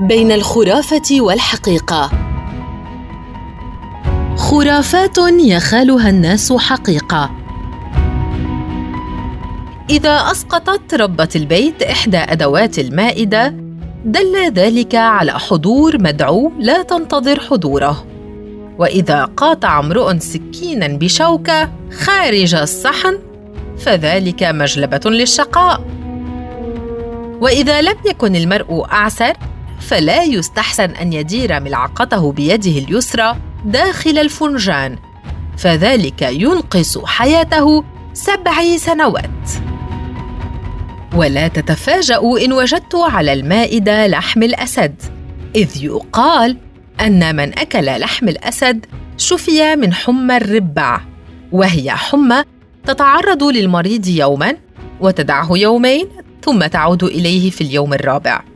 بين الخرافة والحقيقة. خرافات يخالها الناس حقيقة. إذا أسقطت ربة البيت إحدى أدوات المائدة دل ذلك على حضور مدعو لا تنتظر حضوره. وإذا قاطع امرؤ سكينا بشوكة خارج الصحن فذلك مجلبة للشقاء. وإذا لم يكن المرء أعسر فلا يستحسن أن يدير ملعقته بيده اليسرى داخل الفنجان فذلك ينقص حياته سبع سنوات. ولا تتفاجأوا إن وجدت على المائدة لحم الأسد إذ يقال أن من أكل لحم الأسد شفي من حمى الربع وهي حمى تتعرض للمريض يوما وتدعه يومين ثم تعود إليه في اليوم الرابع.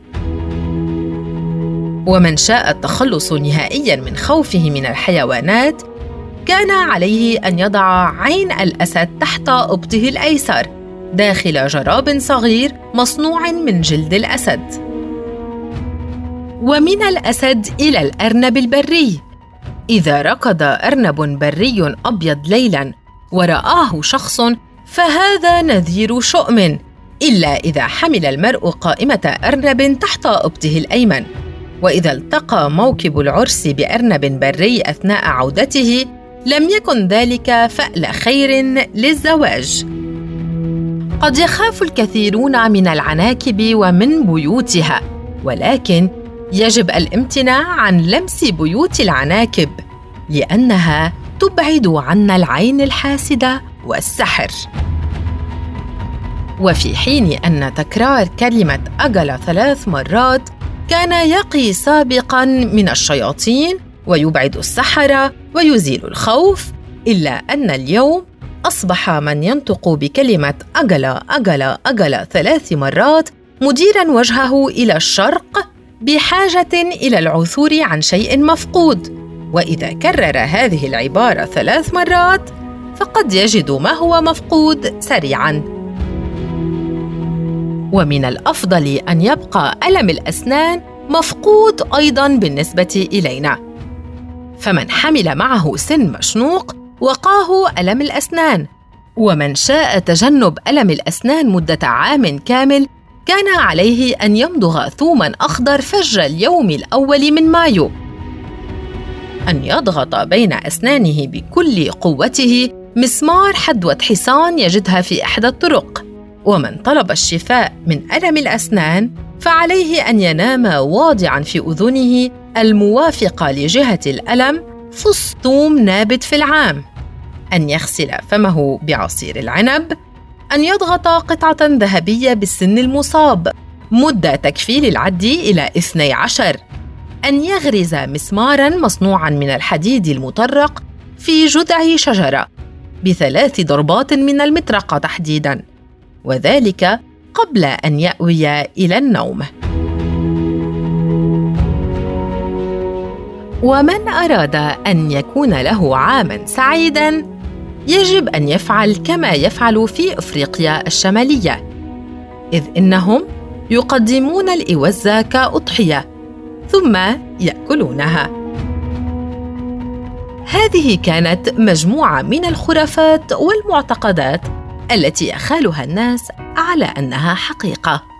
ومن شاء التخلص نهائيا من خوفه من الحيوانات كان عليه أن يضع عين الأسد تحت أبطه الأيسر داخل جراب صغير مصنوع من جلد الأسد. ومن الأسد إلى الأرنب البري. إذا ركض أرنب بري أبيض ليلا ورآه شخص فهذا نذير شؤم إلا إذا حمل المرء قائمة أرنب تحت أبطه الأيمن. وإذا التقى موكب العرس بأرنب بري أثناء عودته لم يكن ذلك فأل خير للزواج. قد يخاف الكثيرون من العناكب ومن بيوتها ولكن يجب الامتناع عن لمس بيوت العناكب لأنها تبعد عنا العين الحاسدة والسحر. وفي حين أن تكرار كلمة أجل ثلاث مرات كان يقي سابقا من الشياطين ويبعد السحرة ويزيل الخوف إلا أن اليوم أصبح من ينطق بكلمة أجل أجل أجل ثلاث مرات مديرا وجهه إلى الشرق بحاجة إلى العثور عن شيء مفقود. وإذا كرر هذه العبارة ثلاث مرات فقد يجد ما هو مفقود سريعا. ومن الأفضل أن يبقى ألم الأسنان مفقود أيضا بالنسبة إلينا. فمن حمل معه سن مشنوق وقاه ألم الأسنان. ومن شاء تجنب ألم الأسنان مدة عام كامل كان عليه أن يمضغ ثوما أخضر فجر اليوم الأول من مايو. أن يضغط بين أسنانه بكل قوته مسمار حدوة حصان يجدها في إحدى الطرق. ومن طلب الشفاء من ألم الأسنان فعليه أن ينام واضعا في أذنه الموافقة لجهة الألم فسطوم نابت في العام. أن يغسل فمه بعصير العنب أن يضغط قطعة ذهبية بالسن المصاب مدة تكفي للعد إلى 12 أن يغرز مسمارا مصنوعا من الحديد المطرق في جذع شجرة بثلاث ضربات من المطرقة تحديدا. وذلك قبل أن يأوي إلى النوم. ومن أراد أن يكون له عاماً سعيداً يجب أن يفعل كما يفعل في أفريقيا الشمالية إذ إنهم يقدمون الإوز كأضحية ثم يأكلونها. هذه كانت مجموعة من الخرافات والمعتقدات التي يخالها الناس على أنها حقيقة.